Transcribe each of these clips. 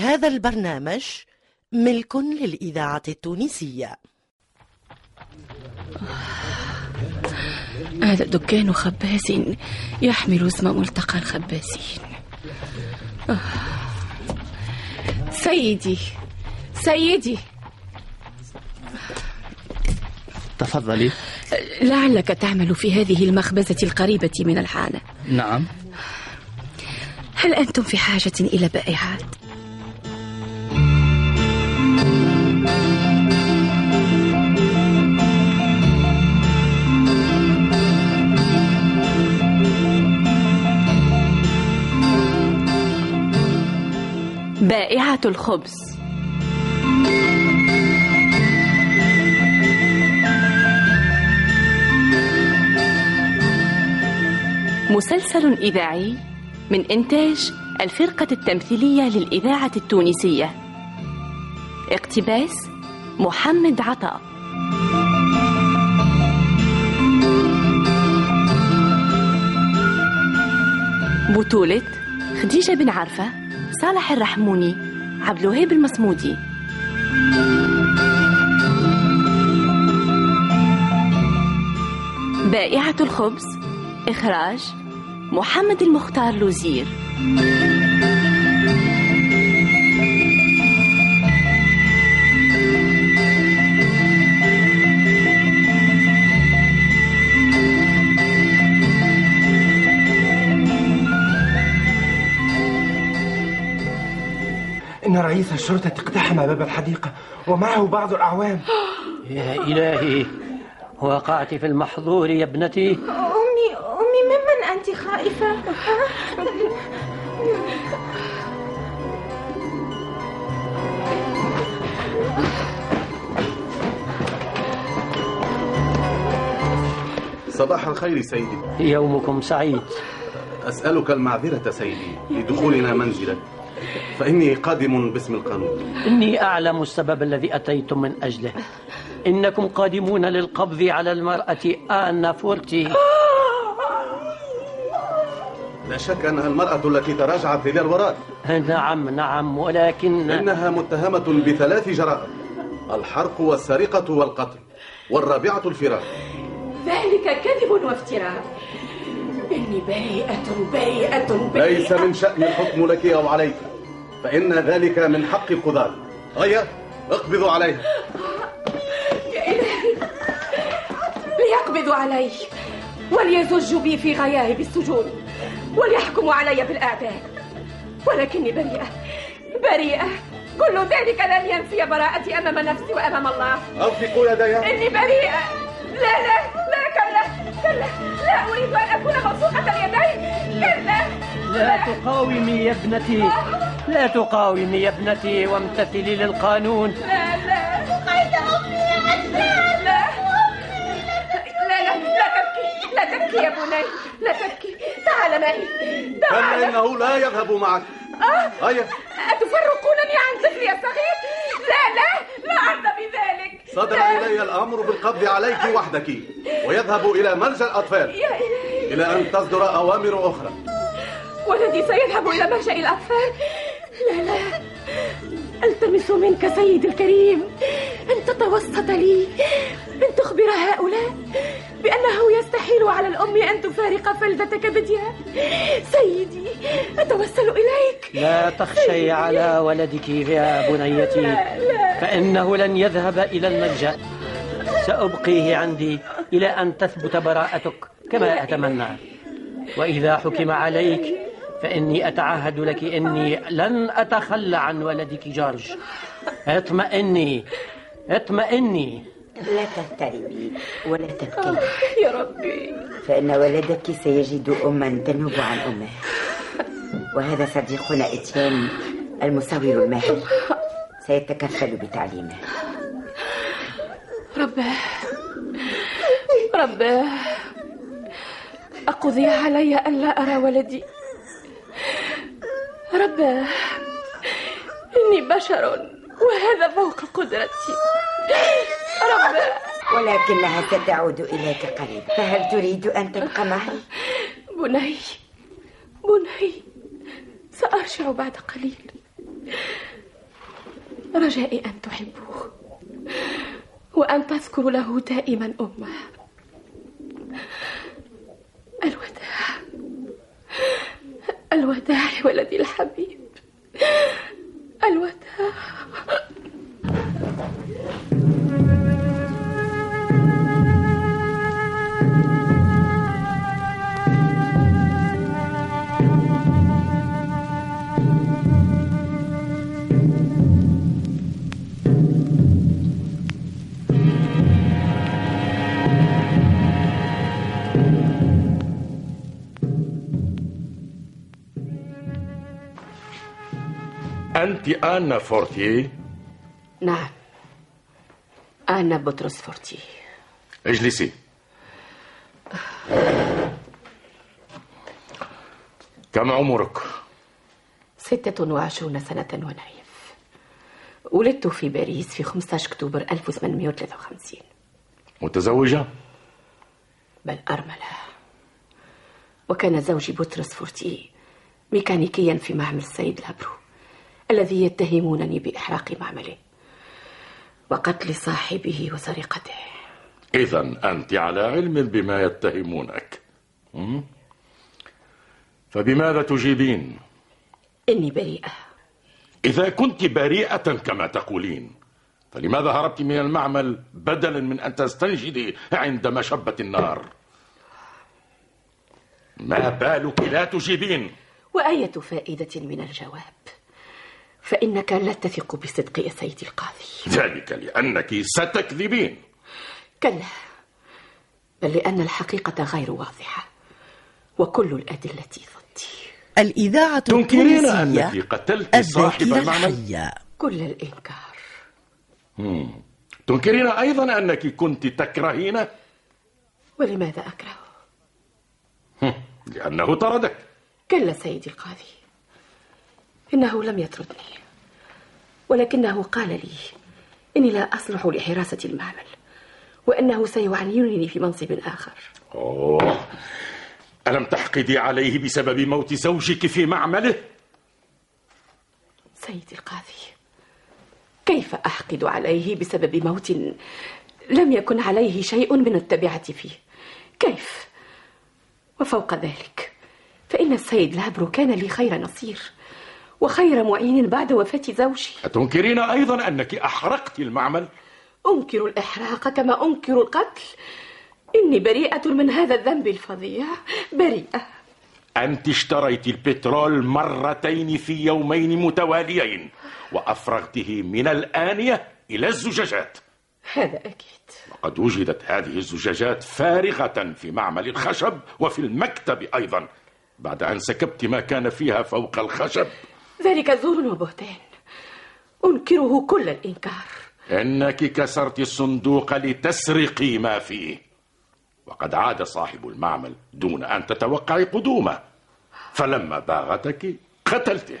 هذا البرنامج ملك للإذاعة التونسية. هذا دكان خباز يحمل اسم ملتقى الخبازين. سيدي سيدي. تفضلي. لعلك تعمل في هذه المخبزة القريبة من الحانة. نعم. هل أنتم في حاجة إلى بائعات؟ الخبز. مسلسل إذاعي من إنتاج الفرقة التمثيلية للإذاعة التونسية. اقتباس محمد عطاء بطولة خديجة بن عرفة صالح الرحموني. عبد الوهاب المصمودي. بائعة الخبز إخراج محمد المختار لوزير. الشرطة اقتحم باب الحديقة ومعه بعض الأعوام. يا إلهي وقعت في المحظور يا ابنتي. أمي أمي ممن أنت خائفة؟ صباح الخير سيدي. يومكم سعيد. أسألك المعذرة سيدي لدخولنا منزلك. فإني قادم باسم القانون. إني أعلم السبب الذي أتيتم من أجله. إنكم قادمون للقبض على المرأة آنا فورتي. لا شك أنها المرأة التي تراجعت إلى الوراء نعم نعم ولكن إنها متهمة بثلاث جرائم الحرق والسرقة والقتل والرابعة الفرار. ذلك كذب وافتراء. إني بريئة بريئة بريئة ليس من شأن الحكم لك أو عليك. فإن ذلك من حق القضاة هيا اقبضوا عليها. يا إلهي. ليقبضوا علي. وليزجوا بي في غياهب السجون. وليحكموا علي بالأعدام ولكني بريئة. بريئة. كل ذلك لن ينفي براءتي أمام نفسي وأمام الله. أوثقوا يديها إني بريئة. لا لا لا كلا كلا. لا أريد أن أكون مبسوطة اليدين. كلا. لا تقاومي يا ابنتي. لا تقاومي يا ابنتي وامتثلي للقانون. لا لا. أمي يا لا لا لا لا تبكي لا تبكي يا بني. لا تبكي. تعال معي تعال. إنه لا يذهب معك. آه. هيا. أتفرقونني عن طفلي الصغير لا لا لا أرضى بذلك. صدر لا. إلي الأمر بالقبض عليك وحدك. ويذهب إلى ملجأ الأطفال. يا إلى أن تصدر أوامر أخرى. ولدي سيذهب إلى ملجأ الأطفال. لا لا. ألتمس منك سيدي الكريم أن تتوسط لي أن تخبر هؤلاء بأنه يستحيل على الأم أن تفارق فلذة كبدها سيدي أتوسل إليك. لا تخشي على ولدك يا بنيتي. فإنه لن يذهب إلى الملجأ. سأبقيه عندي إلى أن تثبت براءتك كما أتمنى. وإذا حكم عليك فإني أتعهد لك إني لن أتخلى عن ولدك جورج. اطمئني اطمئني. لا تضطربي ولا تبكي يا ربي. فإن ولدك سيجد أما تنوب عن أمه. وهذا صديقنا إتيان المصور الماهر سيتكفل بتعليمه. رباه رباه أقضي علي أن لا أرى ولدي. رباه إني بشر وهذا فوق قدرتي. رباه ولكنها ستعود إليك قريبا فهل تريد أن تبقى معي؟ بني بني سأرجع بعد قليل. رجائي أن تحبوه وأن تذكروا له دائما أمه. ولدي الحبيب. أنت آن فورتي؟ نعم. أنا بطرس فورتي. اجلسي. كم عمرك؟ ستة وعشرون سنة ونيف ولدت في باريس في 15 أكتوبر 1853 متزوجة؟ بل أرملة. وكان زوجي بطرس فورتي ميكانيكيا في معمل السيد لابرو. الذي يتهمونني بإحراق معمله وقتل صاحبه وسرقته إذا أنت على علم بما يتهمونك? فبماذا تجيبين؟ إني بريئة إذا كنت بريئة كما تقولين فلماذا هربت من المعمل بدلا من أن تستنجدي عندما شبت النار؟ ما بالك لا تجيبين؟ وأية فائدة من الجواب؟ فإنك لا تثق بصدق يا سيدي القاضي. ذلك لأنك ستكذبين. كلا بل لأن الحقيقة غير واضحة وكل الأدلة ضدي الإذاعة تنكرين أنك قتلت صاحب المعمل الحية. كل الإنكار. مم. تنكرين أيضا أنك كنت تكرهينه ولماذا أكرهه؟ هم. لأنه طردك. كلا سيدي القاضي. إنه لم يطردني ولكنه قال لي إني لا أصلح لحراسة المعمل وأنه سيعينني في منصب آخر. أوه. ألم تحقدي عليه بسبب موت زوجك في معمله؟ سيدي القاضي كيف أحقد عليه بسبب موت لم يكن عليه شيء من التبعة فيه؟ كيف؟ وفوق ذلك فإن السيد لابرو كان لي خير نصير. وخير معين بعد وفاة زوجي. أتنكرين أيضا أنك أحرقت المعمل؟ أنكر الإحراق كما أنكر القتل. إني بريئة من هذا الذنب الفظيع. بريئة. أنت اشتريت البترول مرتين في يومين متواليين وأفرغته من الآنية إلى الزجاجات. هذا أكيد. وقد وجدت هذه الزجاجات فارغة في معمل الخشب وفي المكتب أيضا بعد أن سكبت ما كان فيها فوق الخشب. ذلك زور وبهتان. أنكره كل الإنكار. إنك كسرت الصندوق لتسرقي ما فيه. وقد عاد صاحب المعمل دون أن تتوقعي قدومه. فلما باغتك قتلته.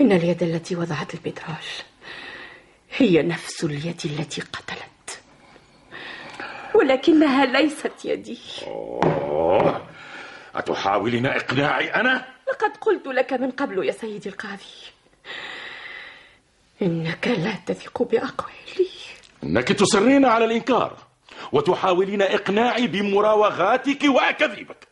إن اليد التي وضعت البترول هي نفس اليد التي قتلت. ولكنها ليست يدي. أوه. أتحاولين إقناعي أنا؟ لقد قلت لك من قبل يا سيدي القاضي. إنك لا تثق بأقوالي. إنك تصرين على الإنكار وتحاولين إقناعي بمراوغاتك وأكاذيبك.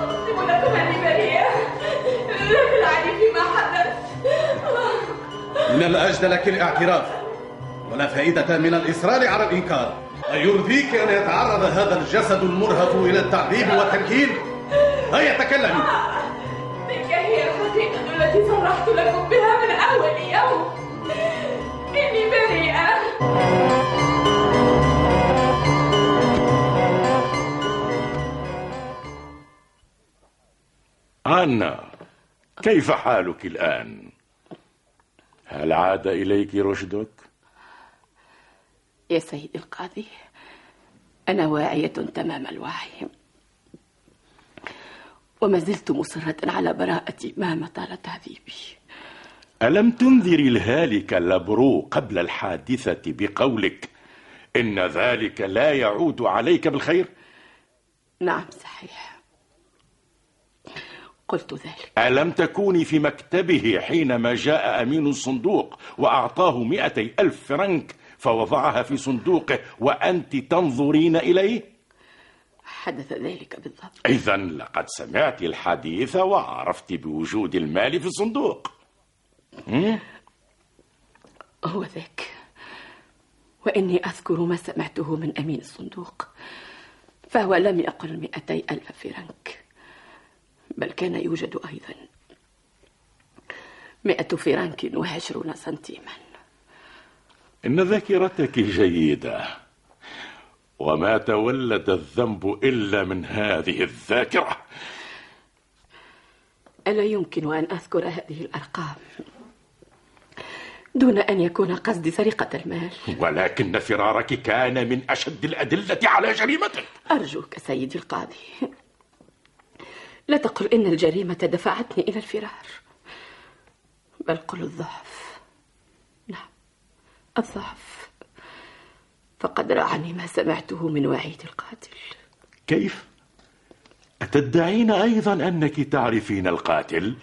أقسم لكم أني بريئة فيما حدث من الأجدى لك الاعتراف. ولا فائدة من الإصرار على الإنكار أيرضيك أن يتعرض هذا الجسد المرهف إلى التعذيب والتنكيل؟ هيا تكلمي تلك هي الحقيقة التي صرحت لكم بها من أول يوم إني بريئة أنا كيف حالك الآن؟ هل عاد إليك رشدك؟ يا سيدي القاضي أنا واعية تمام الوعي. وما زلت مصرة على براءتي مهما طال تعذيبي ألم تنذري الهالك لابرو قبل الحادثة بقولك إن ذلك لا يعود عليك بالخير؟ نعم صحيح. قلت ذلك. ألم تكوني في مكتبه حينما جاء أمين الصندوق وأعطاه مئتي ألف فرنك فوضعها في صندوقه وأنت تنظرين إليه؟ حدث ذلك بالضبط. إذا لقد سمعت الحديث وعرفت بوجود المال في الصندوق. هو ذاك. وإني أذكر ما سمعته من أمين الصندوق فهو لم يقل مئتي ألف فرنك بل كان يوجد أيضا مئة فرنك وعشرون سنتيما. إن ذاكرتك جيدة وما تولد الذنب إلا من هذه الذاكرة. ألا يمكن أن أذكر هذه الأرقام؟ دون أن يكون قصدي سرقة المال. ولكن فرارك كان من أشد الأدلة على جريمتك. أرجوك سيدي القاضي لا تقل إن الجريمة دفعتني إلى الفرار بل قل الضعف. الضعف فقد رعني ما سمعته من وعيد القاتل كيف؟ أتدعين أيضا أنك تعرفين القاتل؟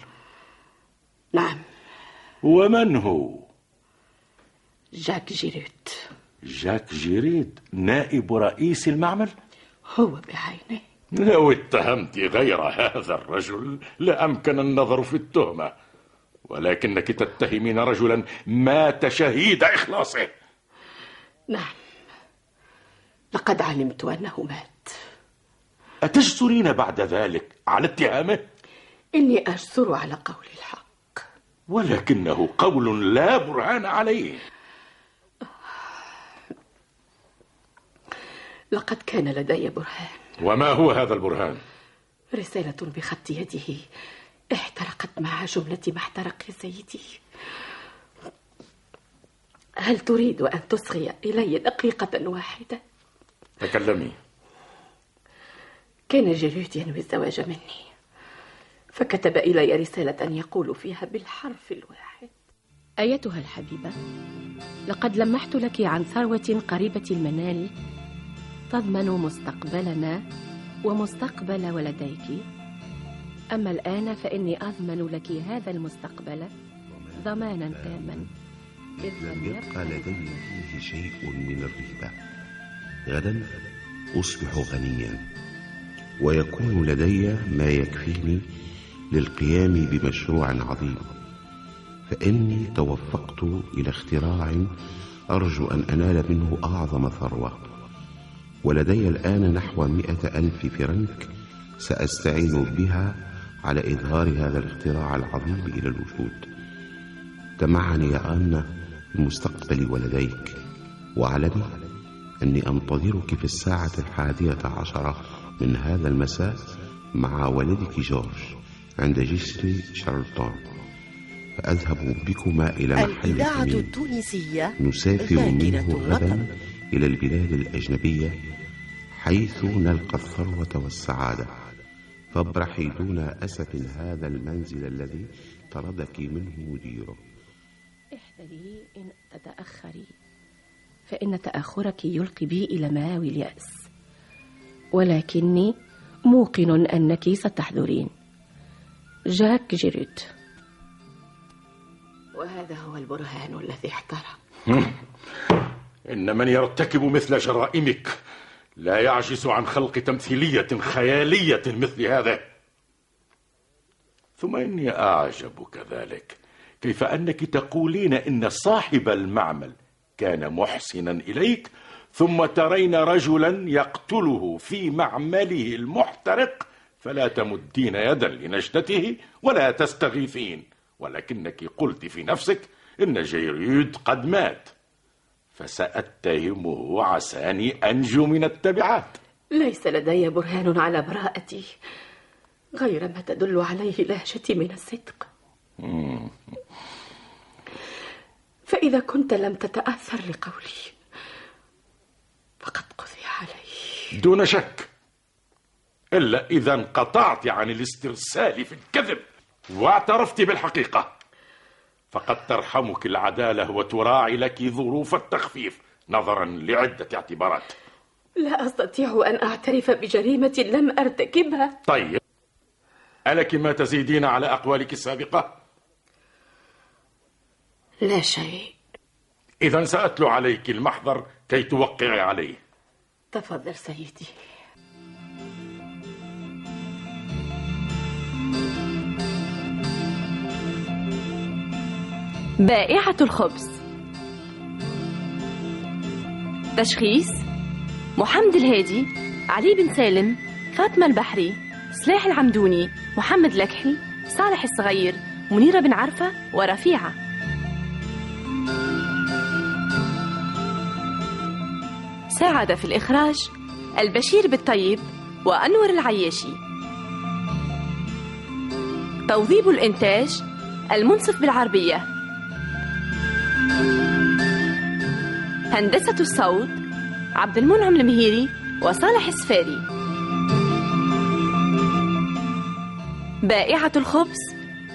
نعم ومن هو؟ جاك جيريد جاك جيريد نائب رئيس المعمل؟ هو بعينه لو اتهمت غير هذا الرجل لأمكن النظر في التهمة ولكنك تتهمين رجلا مات شهيد إخلاصه. نعم. لقد علمت أنه مات. أتجسرين بعد ذلك على اتهامه؟ إني أجسر على قول الحق. ولكنه قول لا برهان عليه. لقد كان لدي برهان. وما هو هذا البرهان؟ رسالة بخط يده. احترقت مع جملة ما احترق يا سيدي. هل تريد أن تصغي إلي دقيقة واحدة؟ تكلمي. كان جريد ينوي الزواج مني فكتب إلي رسالة يقول فيها بالحرف الواحد. أيتها الحبيبة لقد لمحت لك عن ثروة قريبة المنال تضمن مستقبلنا ومستقبل ولديك. أما الآن فإني أضمن لك هذا المستقبل ضمانا تاما. إذ لم يبقى لدي فيه شيء من الريبة غدا أصبح غنيا ويكون لدي ما يكفيني للقيام بمشروع عظيم. فإني توفقت إلى اختراع أرجو أن أنال منه أعظم ثروة. ولدي الآن نحو مئة ألف فرنك سأستعين بها على إظهار هذا الاختراع العظيم إلى الوجود. تمعني يا أن بمستقبل ولديك واعلمي أني أنتظرك في الساعة الحادية عشرة من هذا المساء مع ولدك جورج عند جسر شارلتون فأذهب بكما إلى محل الإذاعة التونسية نسافر منه غدا إلى البلاد الأجنبية حيث نلقى الثروة والسعادة. فابرحي دون أسف هذا المنزل الذي طردك منه مديره احذري إن تتأخري فإن تأخرك يلقي بي إلى مآوي اليأس. ولكني موقن أنك ستحذرين. جاك جيريد وهذا هو البرهان الذي احترق إن من يرتكب مثل جرائمك لا يعجز عن خلق تمثيلية خيالية مثل هذا. ثم إني أعجب كذلك. كيف أنك تقولين إن صاحب المعمل كان محسنا إليك ثم ترين رجلا يقتله في معمله المحترق فلا تمدين يدا لنجدته ولا تستغيثين. ولكنك قلت في نفسك إن جيريود قد مات. فسأتهمه عساني أنجو من التبعات. ليس لدي برهان على براءتي غير ما تدل عليه لهجتي من الصدق. فإذا كنت لم تتأثر لقولي فقد قضي علي دون شك إلا إذا انقطعت عن الاسترسال في الكذب واعترفت بالحقيقة. فقد ترحمك العدالة وتراعي لك ظروف التخفيف نظرا لعدة اعتبارات. لا أستطيع أن أعترف بجريمة لم أرتكبها. طيب. ألك ما تزيدين على أقوالك السابقة؟ لا شيء. إذا سأتلو عليك المحضر كي توقعي عليه. تفضل سيدي. بائعة الخبز. تشخيص محمد الهادي علي بن سالم فاطمة البحري سلاح العمدوني محمد لكحي صالح الصغير منيرة بن عرفة ورفيعة. ساعد في الإخراج البشير بالطيب وأنور العياشي. توظيب الإنتاج المنصف بالعربية. هندسة الصوت عبد المنعم المهيري وصالح السفاري بائعة الخبز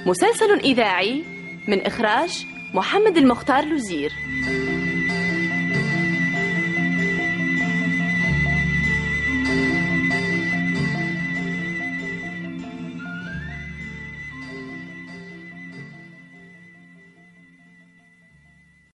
مسلسل إذاعي من إخراج محمد المختار لوزير.